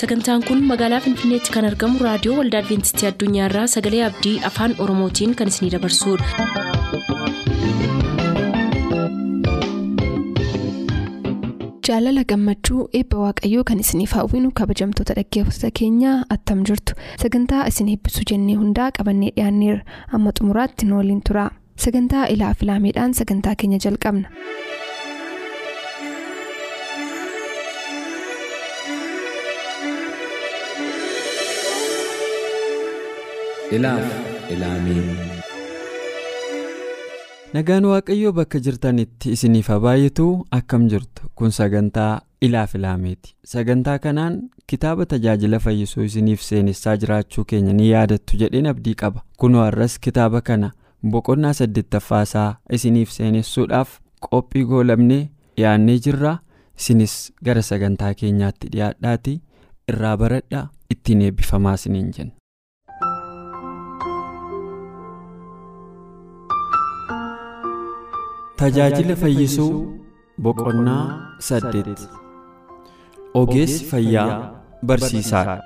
sagantaan kun magaalaa finfinneetti kan argamu raadiyoo waldaa adventistii addunyaarraa sagalee abdii afaan oromootiin kan isinidabarsudha. jaalala gammachuu eebba waaqayyoo kan isiniif hawwinu kabajamtoota dhaggeeffattoota keenyaa attam jirtu sagantaa isin eebbisuu jennee hundaa qabannee dhiyaanneerra amma xumuraatti nu waliin tura sagantaa ilaa filaameedhaan sagantaa keenya jalqabna. Ilaaf ilaamee nagaan waaqayyoo bakka jirtanitti isiniif haa baay'atu akkam jirtu kun sagantaa ilaaf ilaameeti sagantaa kanaan kitaaba tajaajila fayyisuu isiniif seenessaa jiraachuu keenya ni yaadattu jedheen abdii qaba. Kunoo har'as kitaaba kana boqonnaa saddeettaffaasaa isiniif seenessuudhaaf qophii goolabnee dhiyaannee jirra. Isinis gara sagantaa keenyaatti dhiyaadhaatii irraa baradhaa ittiin eebbifamaa isiniin jenna. Tajaajila fayyisuu boqonnaa saddeet ogeessi fayyaa barsiisaadha.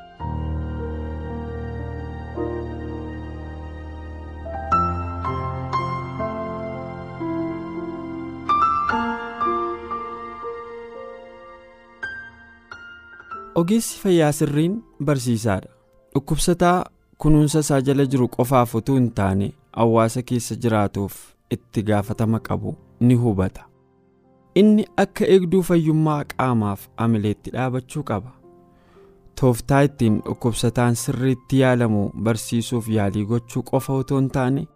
Ogeessi fayyaa sirriin barsiisaadha. Dhukkubsataa kunuunsa isaa jala jiru qofaaf utuu hin taane hawaasa keessa jiraatuuf itti gaafatama qabu ni hubata. Inni akka eegduu fayyummaa qaamaaf amileetti dhaabachuu qaba. Tooftaa ittiin dhukkubsataan sirriitti yaalamu barsiisuuf yaalii gochuu qofa otoo hin taane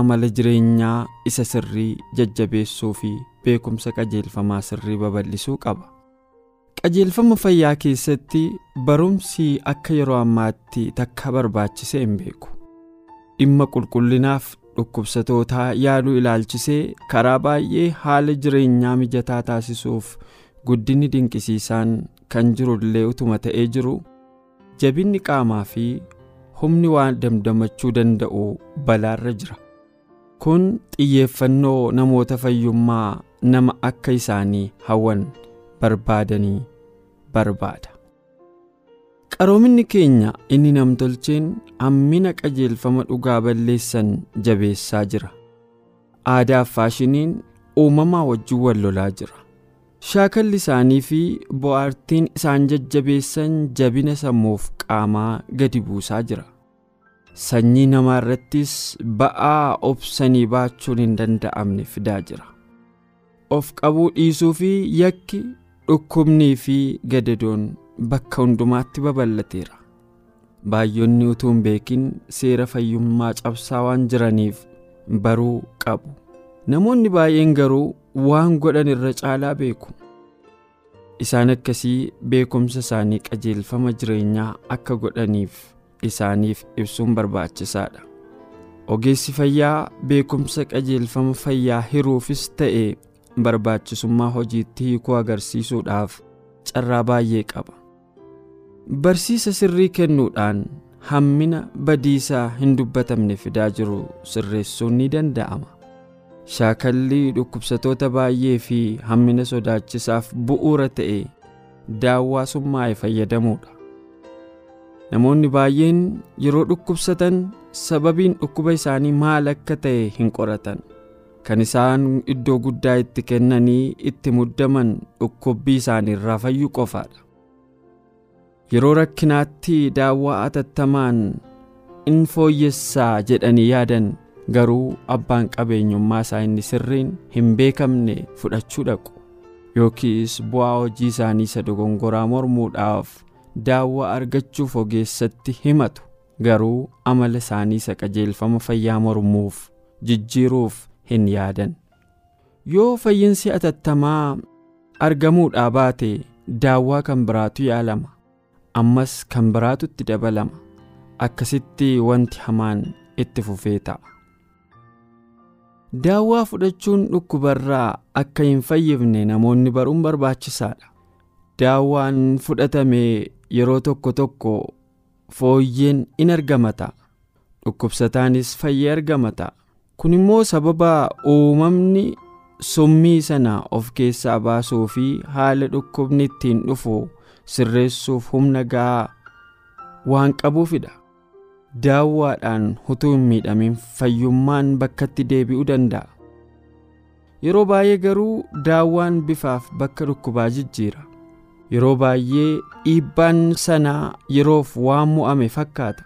amala jireenyaa isa sirrii jajjabeessuu fi beekumsa qajeelfamaa sirrii babal'isuu qaba. qajeelfama fayyaa keessatti barumsi akka yeroo ammaatti takka barbaachisee hin beeku dhimma qulqullinaaf dhukkubsatootaa yaaluu ilaalchisee karaa baay'ee haala jireenyaa mijataa taasisuuf guddinni dinqisiisaan kan jirullee utuma ta'ee jiru jabinni qaamaa fi humni waan damdamachuu danda'u balaarra jira kun xiyyeeffannoo namoota fayyummaa nama akka isaanii hawwan barbaadanii barbaada. Qaroominni keenya inni namtolcheen hammina qajeelfama dhugaa balleessan jabeessaa jira. Aadaaf faashiniin uumamaa wajjin wal lolaa jira. Shaakalli isaanii fi bo'aartiin isaan jajjabeessan jabina sammuuf qaamaa gadi buusaa jira. Sanyii namaa irrattis ba'aa obsanii baachuun hin danda'amne fidaa jira. Of qabuu dhiisuu fi yakki dhukkubnii fi gadadoon bakka hundumaatti babal'ateera. Baay'oonni utuu hin beekin seera fayyummaa cabsaa waan jiraniif baruu qabu. Namoonni baay'een garuu waan godhan irra caalaa beeku. Isaan akkasii beekumsa isaanii qajeelfama jireenyaa akka godhaniif isaaniif ibsuun barbaachisaadha. Ogeessi fayyaa beekumsa qajeelfama fayyaa hiruufis ta'e barbaachisummaa hojiitti hiikuu agarsiisuudhaaf carraa baay'ee qaba barsiisa sirrii kennuudhaan hammina badiisaa hin dubbatamne fidaa jiru sirreessuun ni danda'ama. Shaakalli dhukkubsatoota baay'ee fi hammina sodaachisaaf bu'uura ta'e daawwaa summaa'e fayyadamuudha. Namoonni baay'een yeroo dhukkubsatan sababiin dhukkuba isaanii maal akka ta'e hin qoratan. Kan isaan iddoo guddaa itti kennanii itti muddaman dhukkubbii isaanii irraa fayyuu qofaadha yeroo rakkinaatti daawwaa atattamaan in fooyyessaa jedhanii yaadan garuu abbaan qabeenyummaa isaa inni sirriin hin beekamne fudhachuu dhaqu. Yookiis bu'aa hojii isaanii isa dogongoraa mormuudhaaf daawwaa argachuuf ogeessatti himatu. Garuu amala isaanii isa qajeelfama fayyaa mormuuf jijjiiruuf hin yaadan. Yoo fayyinsi atattamaa argamuudhaa baate daawwaa kan biraatu yaalama ammas kan biraatu itti dabalama. Akkasitti wanti hamaan itti fufee ta'a. Daawwaa fudhachuun dhukkubarraa akka hin fayyifne namoonni baruun barbaachisaadha. Daawwaan fudhatame yeroo tokko tokko fooyyeen in argamata dhukkubsataanis fayyee argamata kun immoo sababa uumamni summii sana of keessaa baasuu fi haala dhukkubni ittiin dhufu sirreessuuf humna ga'aa waan qabuufidha. Daawwaadhaan utuu hin miidhamin fayyummaan bakkatti deebi'uu danda'a. Yeroo baay'ee garuu daawwaan bifaaf bakka dhukkubaa jijjiira. Yeroo baay'ee dhiibbaan sanaa yeroof waan mo'ame fakkaata.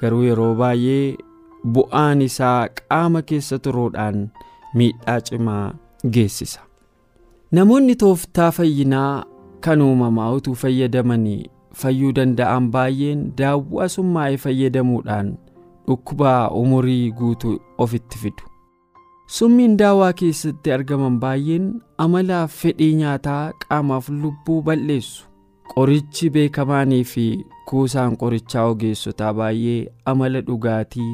Garuu yeroo baay'ee bu'aan isaa qaama keessa turuudhaan miidhaa cimaa geessisa. Namoonni tooftaa fayyinaa kan uumamaa utuu fayyadamanii fayyuu danda'an baay'een daawwaa summaa'ee fayyadamuudhaan dhukkubaa umurii guutuu ofitti fidu. Summiin daawwaa keessatti argaman baay'een amalaaf fedhii nyaataa qaamaaf lubbuu balleessu. Qorichi beekamaanii fi kuusaan qorichaa ogeessotaa baay'ee amala dhugaatii,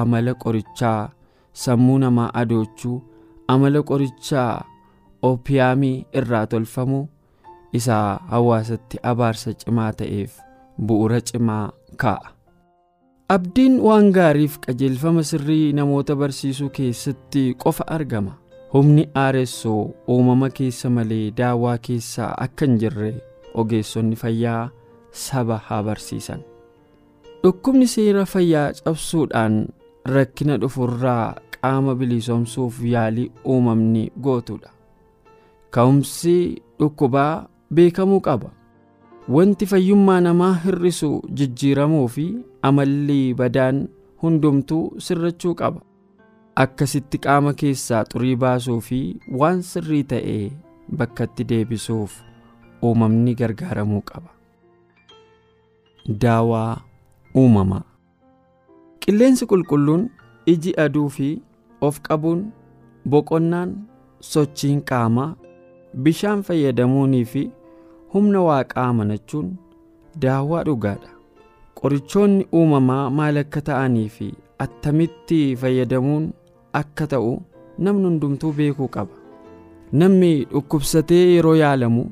amala qorichaa, sammuu namaa adoochuu, amala qorichaa oopiyaamii irraa tolfamu isaa hawaasatti abaarsa cimaa ta'eef bu'uura cimaa kaa'a. Abdiin waan gaariif qajeelfama sirrii namoota barsiisuu keessatti qofa argama. Humni aaressoo uumama keessa malee daawwaa keessaa akka hin jirre ogeessonni fayyaa saba haa barsiisan. Dhukkubni seera fayyaa cabsuudhaan rakkina dhufurraa qaama bilisoomsuuf yaalii uumamni gootudha. Ka'umsi dhukkubaa beekamuu qaba. Wanti fayyummaa namaa hir'isu jijjiiramuu fi amalli badaan hundumtuu sirrachuu qaba. Akkasitti qaama keessaa xurii baasuu fi waan sirrii ta'e bakkatti deebisuuf uumamni gargaaramuu qaba. Daawaa uumamaa Qilleensi qulqulluun iji aduu fi of qabuun boqonnaan sochiin qaamaa bishaan fayyadamuunii fi humna waaqaa amanachuun daawwaa dhugaadha. Qorichoonni uumamaa maal akka ta'anii fi attamitti fayyadamuun akka ta'u namni hundumtuu beekuu qaba. Namni dhukkubsatee yeroo yaalamu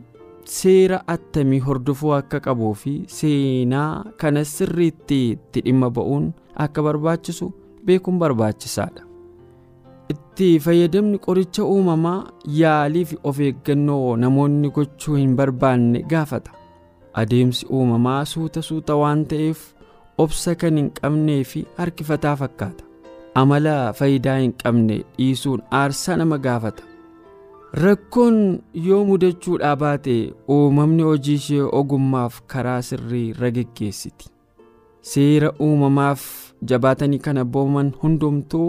seera attamii hordofuu akka qabuu fi seenaa kana sirriitti itti dhimma ba'uun akka barbaachisu beekuun barbaachisaadha. Itti fayyadamni qoricha uumamaa yaalii fi of eeggannoo namoonni gochuu hin barbaanne gaafata. Adeemsi uumamaa suuta suuta waan ta'eef obsa kan hin qabnee fi harkifataa fakkaata. Amala faayidaa hin qabne dhiisuun aarsaa nama gaafata. Rakkoon yoo mudachuudhaa baate uumamni hojii ishee ogummaaf karaa sirrii irra geggeessiti. Seera uumamaaf jabaatanii kan abbooman hundumtuu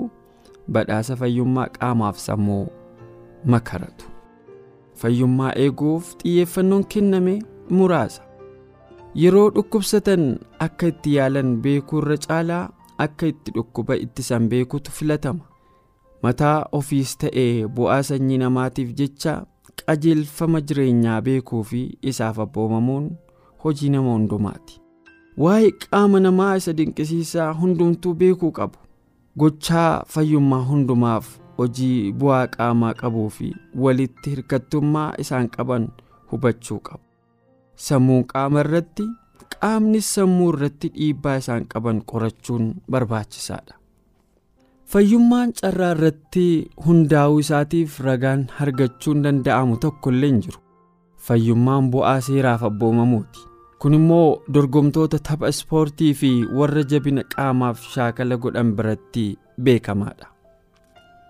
badhaasa fayyummaa qaamaaf sammuu makaratu. Fayyummaa eeguuf xiyyeeffannoon kenname muraasa. Yeroo dhukkubsatan akka itti yaalan beekuu irra caalaa akka itti dhukkuba ittisan beekutu filatama. Mataa ofiis ta'ee bu'aa sanyii namaatiif jecha qajeelfama jireenyaa beekuu fi isaaf abboomamuun hojii nama hundumaati. Waa'ee qaama namaa isa dinqisiisaa hundumtuu beekuu qabu. Gochaa fayyummaa hundumaaf hojii bu'aa qaamaa qabuu fi walitti hirkattummaa isaan qaban hubachuu qabu. Sammuun qaama irratti qaamnis sammuu irratti dhiibbaa isaan qaban qorachuun barbaachisaadha. Fayyummaan carraa irratti hundaa'uu isaatiif ragaan argachuun danda'amu tokko illee hin jiru. Fayyummaan bu'aa seeraaf abboomamuuti. Kun immoo dorgomtoota tapha ispoortii fi warra jabina qaamaaf shaakala godhan biratti beekamaadha.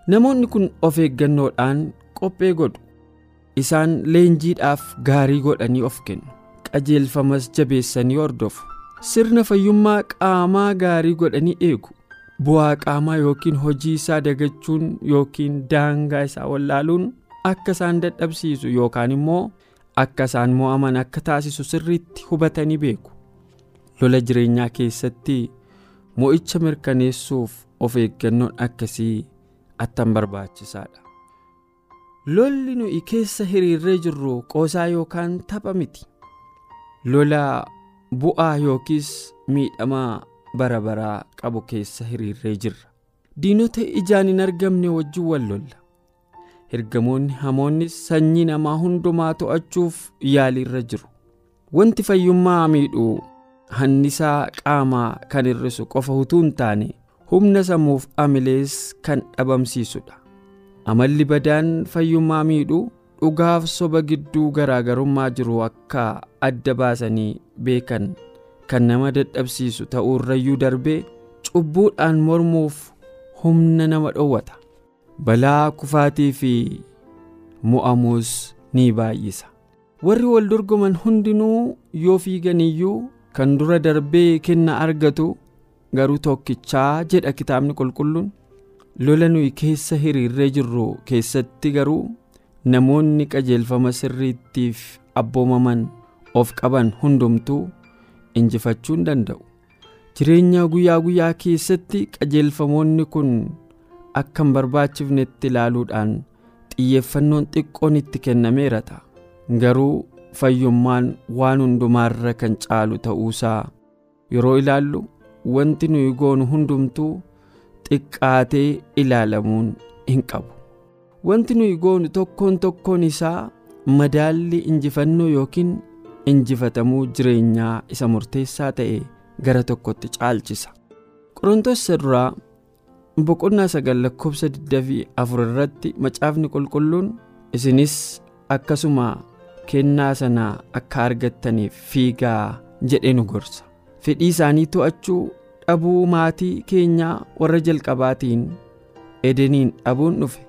Namoonni kun of eeggannoodhaan qophee godhu. Isaan leenjiidhaaf gaarii godhanii of kennu. Qajeelfamas jabeessanii hordofu. Sirna fayyummaa qaamaa gaarii godhanii eegu. Bu'aa qaamaa yookiin hojii isaa dagachuun yookiin daangaa isaa wallaaluun akka isaan dadhabsiisu yookaan immoo akka isaan mo'aman akka taasisu sirriitti hubatanii beeku. Lola jireenyaa keessatti mo'icha mirkaneessuuf of eeggannoon akkasii attam barbaachisaadha. Lolli nuyi keessa hiriirree jirru qoosaa yookaan tapha miti. Lola bu'aa yookiis miidhamaa bara baraa qabu keessa hiriirree jirra. Diinota ijaan hin argamne wajjin wal lolla. Ergamoonni hamoonnis sanyii namaa hundumaa to'achuuf yaaliirra jiru. Wanti fayyummaa miidhu hannisaa qaamaa kan hir'isu qofa utuu hin taane humna sammuuf amilees kan dhabamsiisudha. Amalli badaan fayyummaa miidhu dhugaaf soba gidduu garaagarummaa jiru akka adda baasanii beekan kan nama dadhabsiisu ta'uurrayyuu darbee cubbuudhaan mormuuf humna nama dhowwata balaa kufaatii fi mo'amuus ni baay'isa. Warri wal dorgoman hundinuu yoo fiiganiyyuu kan dura darbee kenna argatu garuu tokkichaa jedha kitaabni qulqulluun. Lola nuyi keessa hiriirree jirru keessatti garuu namoonni qajeelfama sirriittiif abboomaman of qaban hundumtuu injifachuu hin danda'u. Jireenya guyyaa guyyaa keessatti qajeelfamoonni kun akka hin barbaachifnetti ilaaluudhaan xiyyeeffannoon xiqqoon itti kennameera ta'a garuu fayyummaan waan hundumaarra kan caalu ta'uusaa yeroo ilaallu wanti nuyi goonu hundumtuu xiqqaatee ilaalamuun hin qabu. Wanti nuyi goonu tokkoon tokkoon isaa madaalli injifannoo yookiin injifatamuu jireenyaa isa murteessaa ta'e gara tokkotti caalchisa. Qorontos isa duraa boqonnaa sagal lakkoofsa 24 irratti macaafni qulqulluun isinis akkasuma kennaa sana akka argattaniif fiigaa jedhee nu gorsa. Fedhii isaanii to'achuu dhabuu maatii keenyaa warra jalqabaatiin edeniin dhabuun dhufe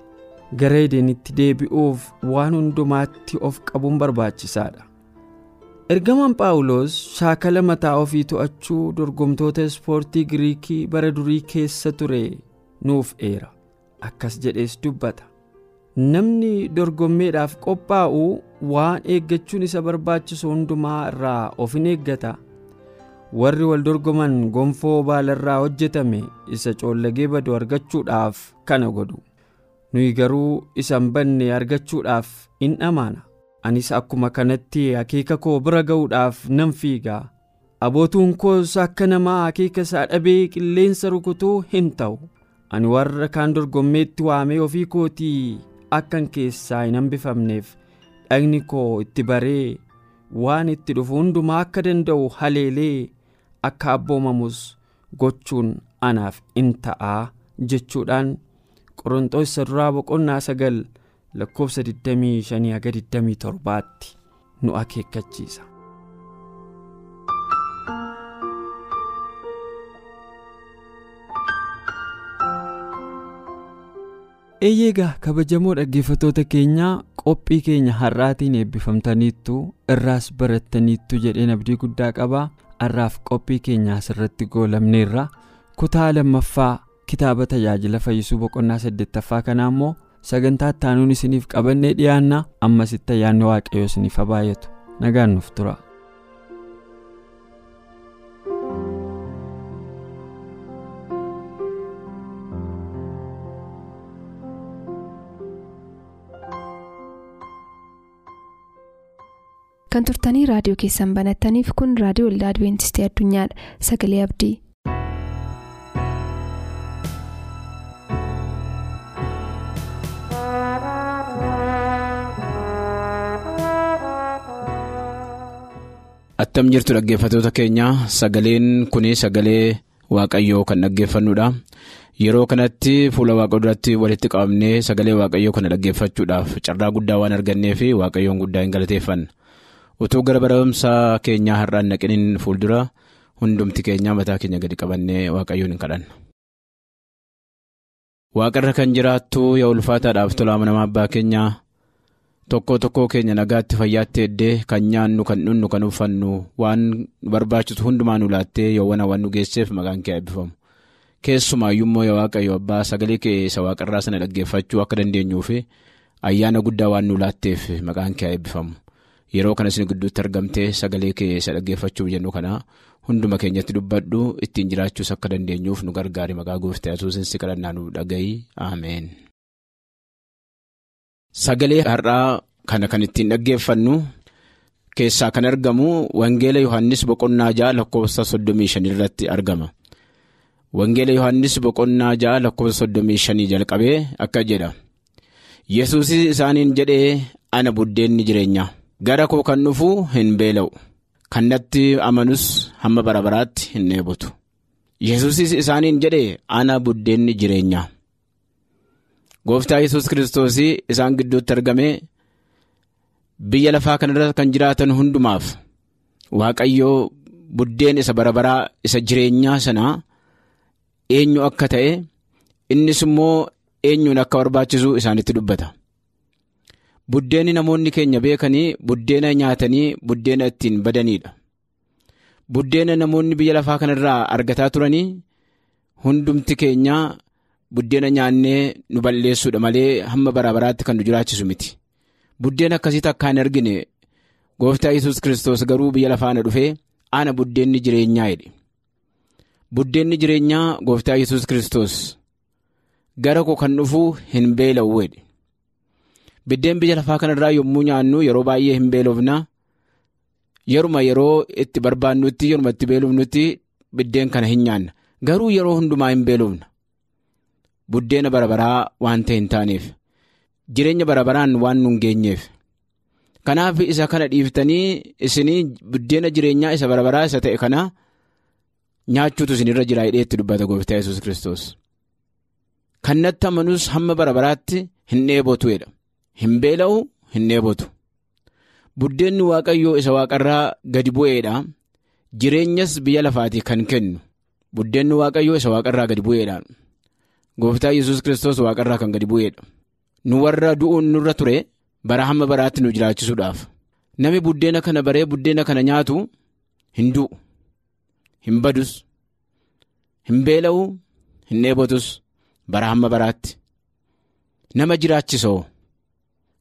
gara edenitti deebi'uuf waan hundumaatti of qabuun barbaachisaadha. Ergamaan phaawulos shaakala mataa ofii to'achuu dorgomtoota ispoortii giriikii bara durii keessa ture nuuf eera. Akkas jedhees dubbata. Namni dorgommeedhaaf qophaa'u waan eeggachuun isa barbaachisu hundumaa irraa of in eeggata. Warri wal dorgoman gonfoo baalarraa hojjetame isa coollagee badu argachuudhaaf kana godhu. Nuyi garuu isa hin banne argachuudhaaf in dhamaana anis akkuma kanatti akeeka koo bira ga'uudhaaf nan fiigaa abootuun koos akka namaa akeeka isaa dhabee qilleensa rukutuu hin ta'u ani warra kaan dorgommeetti waamee ofii kootii akkan keessaa hin hambifamneef dhagni koo itti baree waan itti dhufu hundumaa akka danda'u haleelee akka abboomamus gochuun anaaf in ta'aa jechuudhaan qorontoos isa duraa boqonnaa sagal lakkoofsa 25 haga 27tti nu akeekkachiisa. Eeyyeegaa kabajamoo dhaggeeffatoota keenyaa qophii keenya har'aatiin eebbifamtaniittu irraas barattaniittu jedheen abdii guddaa qabaa har'aaf qophii keenya asirratti goolamneerra kutaa lammaffaa kitaaba tajaajila fayyisuu boqonnaa saddeettaffaa kanaa immoo sagantaa ittaanuun isiniif qabannee dhiyaanna ammasitti ayyaanni waaqayyoo isiniif haa baay'atu nagaan nuuf tura. Kan turtanii raadiyoo keessan banattaniif kun raadiyoo waldaa adibeentistii addunyaadha. Sagalee abdii. attam jirtu dhaggeeffatoota keenya. Sagaleen kun sagalee waaqayyoo kan dhaggeeffannudha. Yeroo kanatti fuula waaqa duratti walitti qabamnee sagalee waaqayyoo kana dhaggeeffachuudhaaf carraa guddaa waan arganneef waaqayyoon guddaa hin galateeffanna utuu gara barumsaa keenyaa har'aan naqiniin fuuldura hundumti keenyaa mataa keenya gadi qabannee waaqayyoon hin kadhanna. waaqarra kan jiraattu yaa ulfaataadhaaf tolaa nama abbaa keenyaa. tokko tokkoo keenya nagaatti fayyaatti eddee kan nyaannu kan dhunnu kan uffannu waan barbaachisu hundumaa nu laattee yoowwan hawwan nu geesseef maqaan kee eebbifamu keessumaayyuu immoo yaa waaqayyo abbaa sagalee kee isa waaqarraa sana dhaggeeffachuu akka dandeenyuuf ayyaana guddaa waan nu laatteef maqaan kee eebbifamu yeroo kana isin gidduutti argamtee sagalee kee isa dhaggeeffachuuf jennu kana hunduma keenyatti dubbadhu ittiin jiraachuus akka dandeenyuuf nu gargaari maqaa gooftee asuusin si kadhannaa nu dhagayi ameen. Sagalee har'aa kana kan ittiin dhaggeeffannu keessaa kan argamu Wangeela Yohaannis boqonnaa ja'a lakkoofsa soddomii shanii irratti argama. Wangeela Yohaannis boqonnaa ja'a lakkoofsa soddomii shanii jalqabee akka jedha. Yesuus isaaniin jedhee ana buddeenni jireenyaa. Gara koo kan dhufu hin beela'u. Kan natti amanus hamma bara baraatti hin dheebotu. Yesuus isaaniin jedhee ana buddeenni jireenyaa. Gooftaa yesus kiristoos isaan gidduutti argame biyya lafaa kanarra kan jiraatan hundumaaf waaqayyoo buddeen isa barabaraa isa jireenyaa sanaa eenyu akka ta'e innis immoo eenyuun akka barbaachisu isaanitti dubbata. Buddeenni namoonni keenya beekanii buddeena nyaatanii buddeena ittiin badaniidha. Buddeena namoonni biyya lafaa kanarraa argataa turanii hundumti keenyaa buddeena nyaannee nu balleessuudha malee hamma bara baraatti kan nu jiraachisu miti. Buddeena akkasii takka hin argine gooftaa yesus Kiristoos garuu biyya lafaa na dhufee ana buddeenni jireenyaa jedhe. Buddeenni jireenyaa gooftaa yesus Kiristoos gara koo kan dhufuu hin beela'u jedhe. Biddeen biyya lafaa kanarraa yommuu nyaannu yeroo baay'ee hin beelofna. Yeruma yeroo itti barbaannutti yeruma itti beelofnutti biddeen kana hin nyaanna. Garuu yeroo hundumaa hin beelofna. Buddeena barabaraa waan ta'e hin taaneef. Jireenya barabaraan waan nu hin geenyeef. Kanaaf isa kana dhiiftanii isinii buddeena jireenyaa isa barabaraa isa ta'e kana nyaachuutu isinirra jira jedhee itti dubbata gooftaa yesus Kiristoos. Kan natti amanus hamma barabaraatti hin dheebotuedha. Hin beela'u hin dheebotu. Buddeenni waaqayyoo isa waaqarraa gadi bu'eedha. Jireenyas biyya lafaatii kan kennu. Buddeenni waaqayyoo isa waaqarraa gadi bu'eedha. Gooftaa yesus Kiristoos waaqarraa kan gadi bu'eedha. Nu warra du'uun nurra ture bara hamma baraatti nu jiraachisuudhaaf. Nami buddeena kana baree buddeena kana nyaatu hin du'u. Hin badus. Hin beela'u. Hin dheebotus. Bara hamma baraatti. Nama jiraachisoo.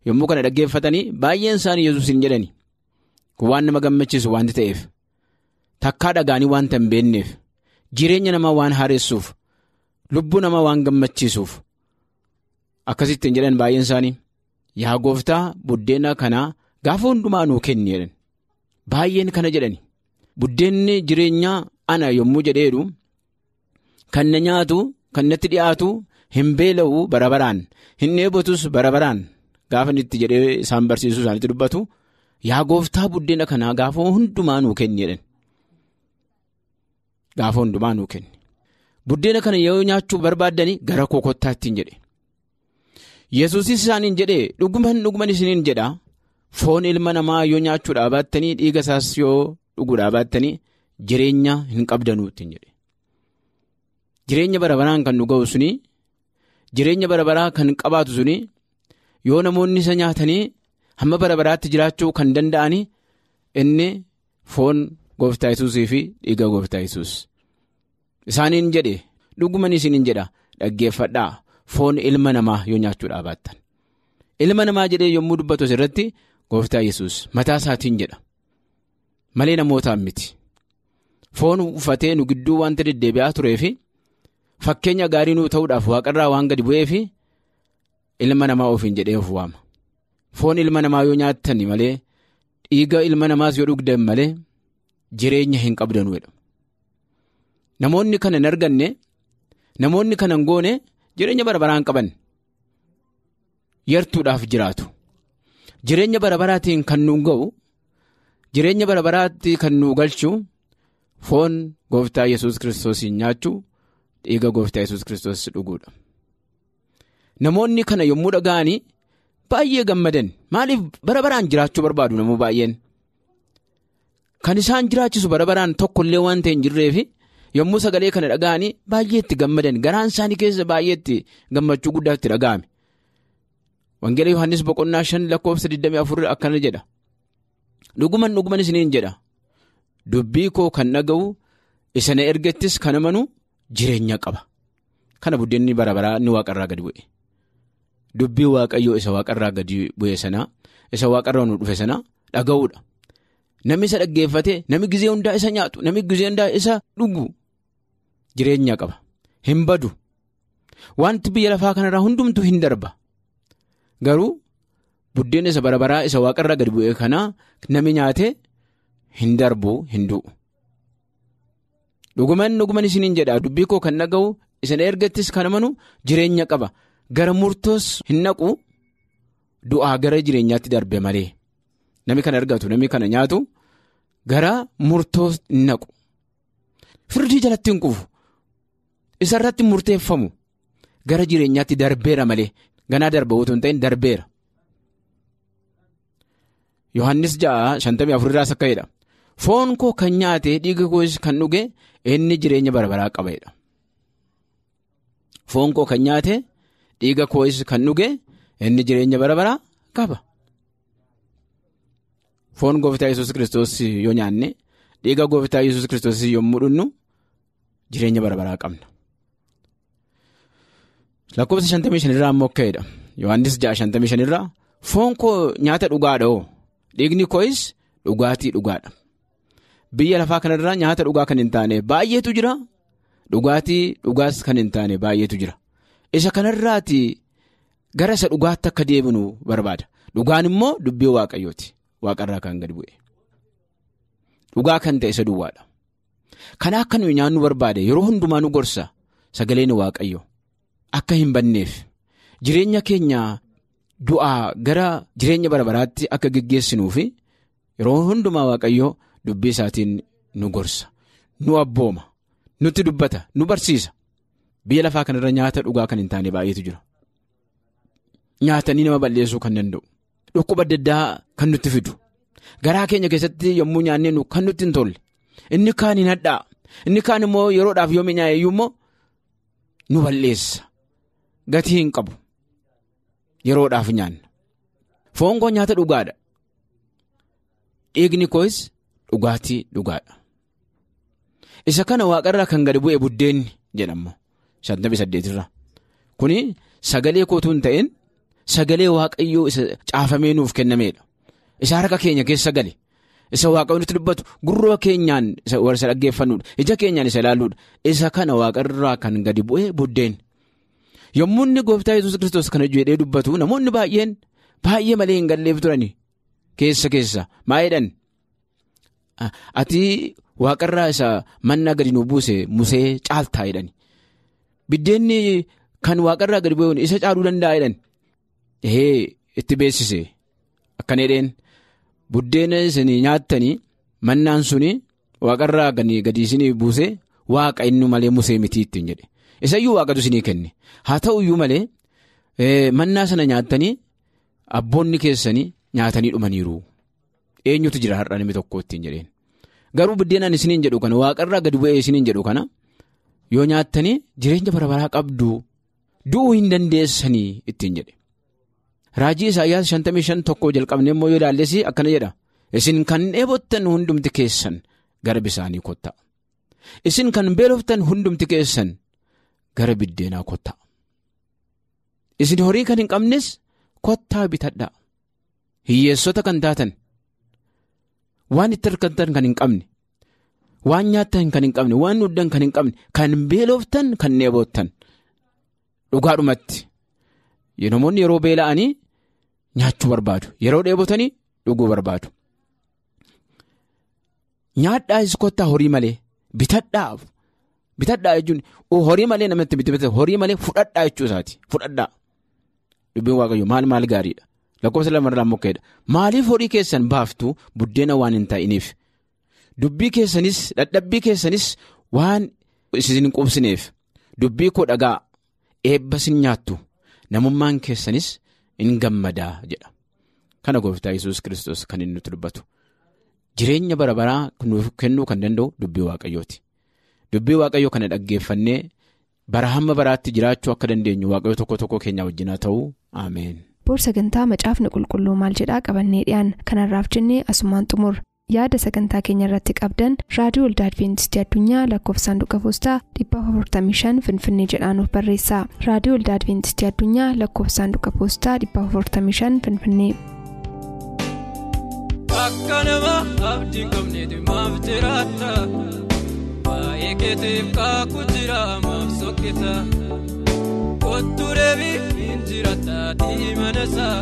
Yommuu kana dhaggeeffatanii baay'een isaanii yesus hin jedhani waan nama gammachiisu wanti ta'eef takkaa dhagaanii waanta hin beekneef jireenya namaa waan haaressuuf lubbuu namaa waan gammachiisuuf akkasitti hin jedhan baay'een isaanii. Yaa gooftaa buddeena kanaa gaafa hundumaa nuu kenni jedhan. Baay'een kana jedhani buddeenni jireenyaa ana yommuu jedheedhu kan na nyaatu kan natti dhiyaatu hin beela'u barabaraan hin dheebotus barabaraan. Gaafa itti jedhee isaan barsiisuu isaanitti dubbatu yaa gooftaa buddeena kanaa gaafa hundumaa nuu kenni jedhan. Gaafa hundumaa nuu kenni. Buddeena kana yoo nyaachuu barbaaddanii gara koo kottaa ittiin jedhe. Yesuusis isaaniin jedhee dhuguman dhuguman isiniin jedhaa foon ilma namaa yoo nyaachuudhaa baattanii dhiiga isaas yoo dhuguudhaa baattanii jireenya hin qabdanuu ittiin jedhe. Jireenya barabaraan kan nu ga'u suni jireenya barabaraa kan qabaatu suni. Yoo namoonni isa nyaatanii hamma bara baraatti jiraachuu kan danda'ani inni foon gooftaa yesuusii fi dhiiga gooftaa yesuus isaaniin jedhe. Dhuguman isiniin jedha. Dhaggeeffadhaa foon ilma namaa yoo nyaachuudhaa baattan. Ilma namaa jedhee yommuu dubbatu asirratti gooftaa yesuus mataa isaatiin jedha. Malee namootaan miti. Foon uffatee nu gidduu wanta deddeebi'aa turee fi fakkeenya gaarii nuu ta'uudhaaf waaqarraa waan gadi bu'ee fi. Ilma namaa ofiin jedhee of waama. Foon ilma namaa yoo nyaattan malee dhiiga ilma namaas yoo dhugdan malee jireenya hin qabdanuudha namoonni kana hin arganne namoonni kana hin goone jireenya barabaraan qaban yartuudhaaf jiraatu. Jireenya barabaraatiin kan nu ga'u jireenya barabaraatti kan nu galchu foon gooftaa yesus kiristoosiin nyaachuu dhiiga gooftaa yesus kiristoos dhuguudha. Namoonni kana yommuu dhaga'anii baay'ee gammadan. Maaliif bara baraan jiraachuu barbaadu namoo baay'een? Kan isaan jiraachisu bara baraan tokkollee waan ta'e hin jirreef yommuu sagalee kana dhaga'anii baay'ee itti gammadan. Garaan isaanii keessa baay'ee itti gammachuu guddaa itti dhaga'ame. Wangeela Yohaannis boqonnaa shan lakkoofsa 24 akkana jedha. Dhuguman dhuguman isiniin jedha. Dubbii koo kan dhaga'u isa na ergettis kan amanu jireenya qaba. Kana buddeenni bara baraa inni waaqarraa gadi bu'e. Dubbii waaqayyoo isa waaqarraa gadi bu'e sanaa isa waaqarraa nu dhufe sanaa dhaga'uudha. Namni isa dhaggeeffate namni gizee hundaa isa nyaatu namni gizee hundaa isa dhugu jireenya qaba. Hin badu. Wanti biyya lafaa kanarraa hundumtuu hin darba. Garuu buddeen isa barabaraa isa waaqarraa gadi bu'e kanaa namni nyaate hin darbu hin du'u. Dhuguman dhuguman isiniin jedha dubbii koo kan dhaga'u isa na ergattis kan amanu jireenya qaba. Gara murtoos hin naqu du'aa gara jireenyaatti darbe malee namni kana argatu namni kana nyaatu gara murtoos hin naqu firdii jalatti hin quufu isarratti murteeffamu gara jireenyaatti darbeera malee ganaa darba utuu hin ta'in darbeera. Yohaannis ja'a shantamii afuriraas akka jedha. Foon koo kan nyaate dhiiga koos kan dhuge inni jireenya bara baraa qabeedha. Foon koo kan nyaate dhiiga koos kan dhuge inni jireenya bara baraa qaba. Foon gooftaa yesus kiristoos yoo nyaanne dhiiga gooftaa yesus kiristoos yommuu dhunnu jireenya bara baraa qabna. Lakkoofsa shantamii shanirraa immoo akka jedha. Yohaannis ja'a shantamii shanirraa foon koo nyaata dhugaadha dhiigni koos dhugaatii dhugaadha. Biyya lafaa kanarraa nyaata dhugaa kan hin taane baay'eetu jira. Dhugaatii dhugaas kan hin taane baay'eetu jira. Isa kanarraati gara isa dhugaatti akka deebinu barbaada. Dhugaan immoo dubbii waaqayyooti. Waaqarraa kan gadi bu'e. Dhugaa kan ta'e isa duwwaadha. Kana akka nuyi nyaannu barbaade yeroo hundumaa nu gorsa sagaleen waaqayyo akka hin banneef jireenya keenya du'aa gara jireenya bara baraatti akka geggeessinuu fi yeroo hundumaa waaqayyo dubbii isaatiin nu gorsa nu abbooma nutti dubbata nu barsiisa biyya lafaa kanarra nyaata dhugaa kan hin taane baay'eetu jira. Nyaatanii nama balleessuu kan danda'u. Dhukkuba adda addaa kan nutti fidu. Garaa keenya keessatti yommuu nyaannee nu kan nutti hin tolle. Inni kaan hin hadhaa. Inni kaan immoo yeroodhaaf yoo mi'aayeyyuu immoo nu balleessa. Gatii hin qabu. Yeroodhaaf nyaanna. Foon koo nyaata dhugaadha dhiigni koos dhugaatii dhugaadha isa kana waaqarraa kan gadi bu'e buddeenni jedhamu shantamii saddeetirra kuni sagalee kootuu hin ta'in sagalee waaqayyoo isa caafamee nuuf kennameedha isa harka keenya keessa gale. isa waaqayyo nutti dubbatu gurra keenyaan isa dhaggeeffannuudha ija keenyaan isa ilaalluudha isa kana waaqarraa kan gadi bu'e buddeen. Yommuu inni gooftaa yesus kiristoos kana jedhee dubbatu namoonni baay'een baay'ee malee hin galleef turani. Keessa keessa maa jedhan? Ati waaqarraa isa mannaa gadi nu buuse musee caaltaa jedhani biddeenni kan waaqarraa gadi bu'e isa caaluu danda'a jedhan. Ehee itti beeksise. Akkana jedheen. Buddeena isin nyaattanii mannaan suni waaqarraa gadi isinii buuse waaqa inni malee musee mitii ittiin jedhe. Isayyuu waaqatu isinii kenne haa ta'u iyyuu malee mannaa sana nyaattanii abboonni keessanii nyaatanii dhumaniiru. Eenyutu jira har'a namni tokko ittiin jedheen. Garuu buddeenaan isiniin jedhu kana waaqarraa gadi bu'ee isiniin jedhu kana yoo nyaattanii jireenya bara baraa qabdu du'uu hin dandeessanii ittiin jedhe. Raajii Isaayyaas shantamii shan tokko jalqabnee immoo yoo ilaallesi akkana jedha. Isin kan dheebottan hundumti keessan gara bisaanii kottaa. Isin kan beeloftan hundumti keessan gara biddeenaa kottaa. Isin horii kan hin qabnes kottaa bitadhaa. Hiyyeessota kan taatan waan itti hirkattan kan hin qabne waan nyaattan kan hin qabne waan dhugdan kan hin qabne kan beeloftan kan dheebottan dhugaadhumatti. Namoonni yeroo beela'anii nyaachuu barbaadu. Yeroo dheebotanii dhuguu barbaadu. Nyaadhaas kottaa horii malee bitadhaa. Bitadhaa jechuun horii malee namatti bitatu horii malee fudhadhaa jechuu isaati. Fudhadhaa. Dubbiin waaqayyo maal maal gaariidha. Lakkoofsa lamarraa mukkeedha. Maaliif horii keessan baaftu buddeena waan hin taa'iniif? Dubbii keessanis dadhabbii keessanis waan isin hin qubsineef dubbii koo dhagaa eebba sin nyaattu. Namummaan keessanis in gammadaa jedha. Kana gooftaa yesus kiristoos kan inni nutti dubbatu. Jireenya bara baraa nuuf kennuu kan danda'u dubbii waaqayyooti. Dubbii waaqayyoo kana dhaggeeffannee bara hamma baraatti jiraachuu akka dandeenyu waaqayyo tokko tokko keenya wajjin haa ta'u ameen. Boor sagantaa macaafni qulqulluu maal jedhaa qabannee dhiyaan kanarraaf jennee asumaan xumur. Yaada sagantaa keenya irratti qabdan raadiyoo waldaa adventistii addunyaa lakkoofsa saanduqa poostaa 455 finfinnee jedhaanuf barreessa raadiyoo waldaa adventistii addunyaa lakkoofsa saanduqa poostaa 455 finfinnee. akka nama abdii qabneeti maaf jiraata baay'ee keetiif kaakuu jira maaf sokkisa kottu deebii hin jiraataatii manasaa.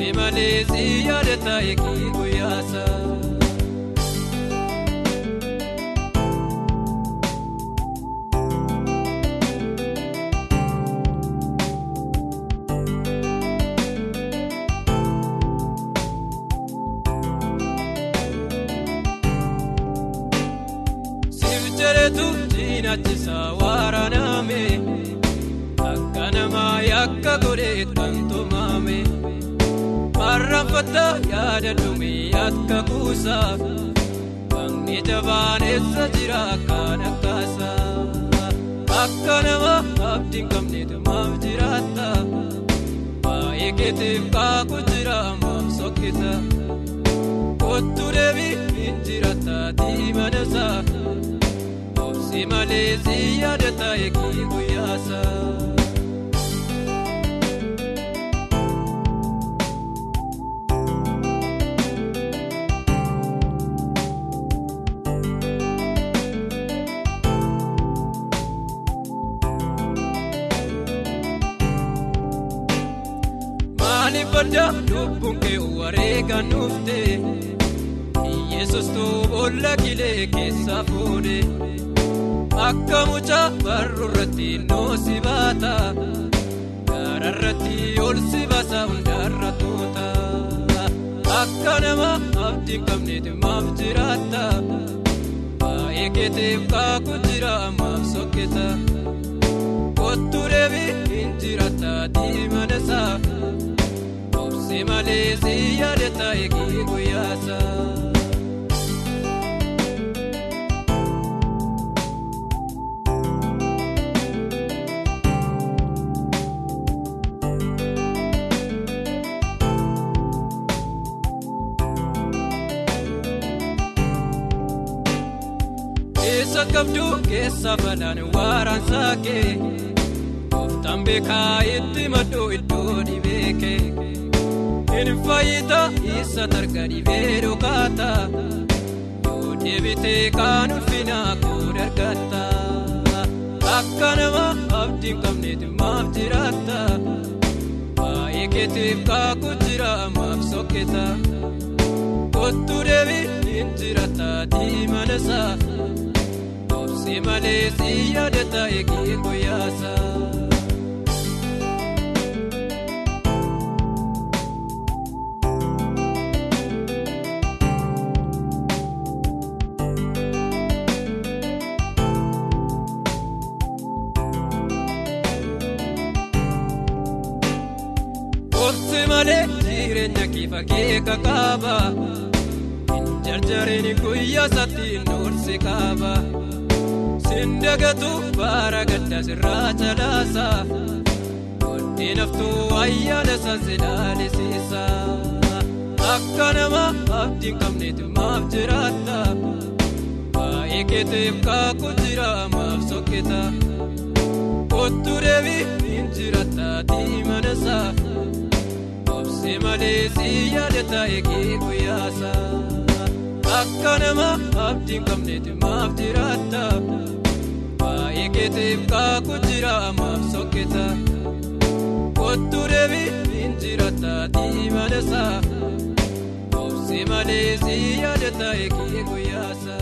Si malee si yaadata eegi guyyaasa. Arraanfatta yaada dhumee akka kuusaa Waaqni jabaan eessa jira kan akkaasa Akka nama abdiin qabneetu maaf jiraata Baay'ee keetiif kaakuu jira maaf sokkisa Kottu deebii hin jiraata diimana isaa Obsi malee si yaadata eegi guyyaasa. Badda lubbuun kee wareegaan nuufte Yesus boolla kilee keessaa fuudhe Akka mucaa barruu irratti noosi baata Gaara irratti ol si baasa hundarra tuuta Akka nama abdiin qabneeti maaf jiraata Baay'ee keetiif kaakuu jira maaf sokkisa Kottu deebii hin jiraata diimana isaa Obsi malee si yaadata eegi guyyaasa. Keessa qabdu keessa balaan waaraan saakee Kooftaan beekaa itti maddu iddoo dhibeekee Hin fayyita isa targa dhibee dhokaata Yoo deebitee kan ulfinaa koo dargatta Akka nama abdiin qabneeti maaf jiraata Baay'ee keetiif kaakuu jira maaf sokkita Kottu deebii hin jiraata diimana isaa Obsi malee si yaadata eegi guyyaasa. Kee kakaaba. Jarjareen guyyaa sattiin dursi kaaba. Sindagatu baara gadda sirraa calaasa. Wanti naftuu ayyaana isaas ilaalisiisa. Akka nama abdiin qabneeti maaf jiraata. Baay'ee keetiif kaakuu jira maaf sokkita. Kottu deebii hin jiraata diimana isaa. Obsi malee si yaadata eegi guyyaasa. Akka nama abdiin qabneeti maaf jiraata. Baay'ee keetiif kaakuu jira maaf sokkita. Kottu deebii hin jiraata diimana isaa. Obsi malee si yaadata eegi guyyaasa.